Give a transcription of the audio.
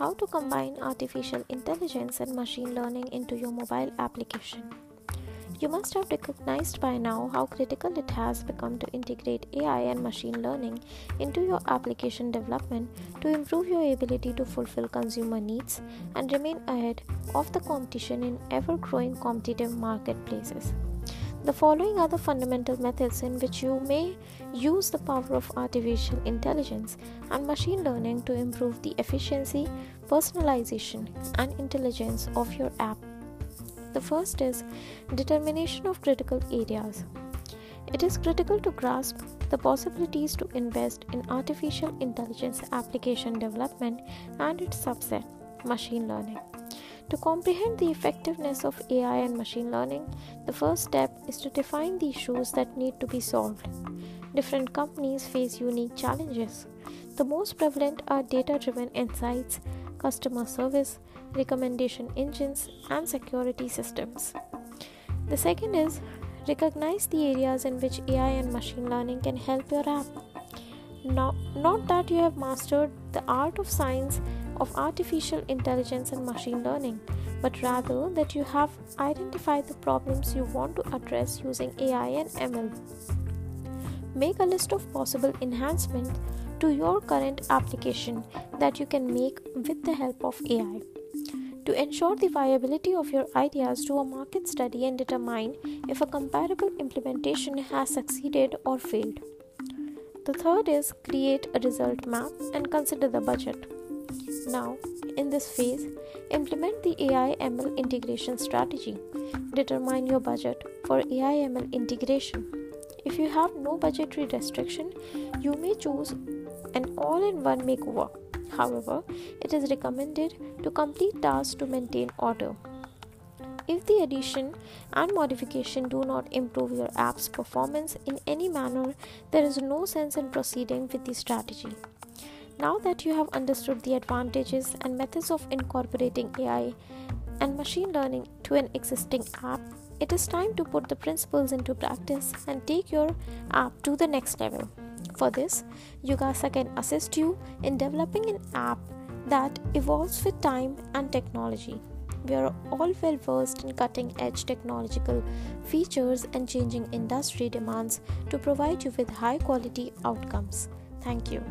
how to combine artificial intelligence and machine learning into your mobile application. You must have recognized by now how critical it has become to integrate AI and machine learning into your application development to improve your ability to fulfill consumer needs and remain ahead of the competition in ever growing competitive marketplaces. The following are the fundamental methods in which you may use the power of artificial intelligence and machine learning to improve the efficiency, personalization, and intelligence of your app. The first is determination of critical areas. It is critical to grasp the possibilities to invest in artificial intelligence application development and its subset, machine learning. To comprehend the effectiveness of AI and machine learning, the first step is to define the issues that need to be solved. Different companies face unique challenges. The most prevalent are data driven insights, customer service, recommendation engines, and security systems. The second is recognize the areas in which AI and machine learning can help your app. Not, not that you have mastered the art of science of artificial intelligence and machine learning, but rather that you have identified the problems you want to address using AI and ML. Make a list of possible enhancements to your current application that you can make with the help of AI to ensure the viability of your ideas do a market study and determine if a comparable implementation has succeeded or failed. The third is create a result map and consider the budget. Now, in this phase, implement the AI ML integration strategy. Determine your budget for AI ML integration. If you have no budgetary restriction, you may choose an all in one makeover However, it is recommended to complete tasks to maintain order. If the addition and modification do not improve your app's performance in any manner, there is no sense in proceeding with the strategy. Now that you have understood the advantages and methods of incorporating AI and machine learning to an existing app, it is time to put the principles into practice and take your app to the next level. For this, Yugasa can assist you in developing an app that evolves with time and technology. We are all well versed in cutting edge technological features and changing industry demands to provide you with high quality outcomes. Thank you.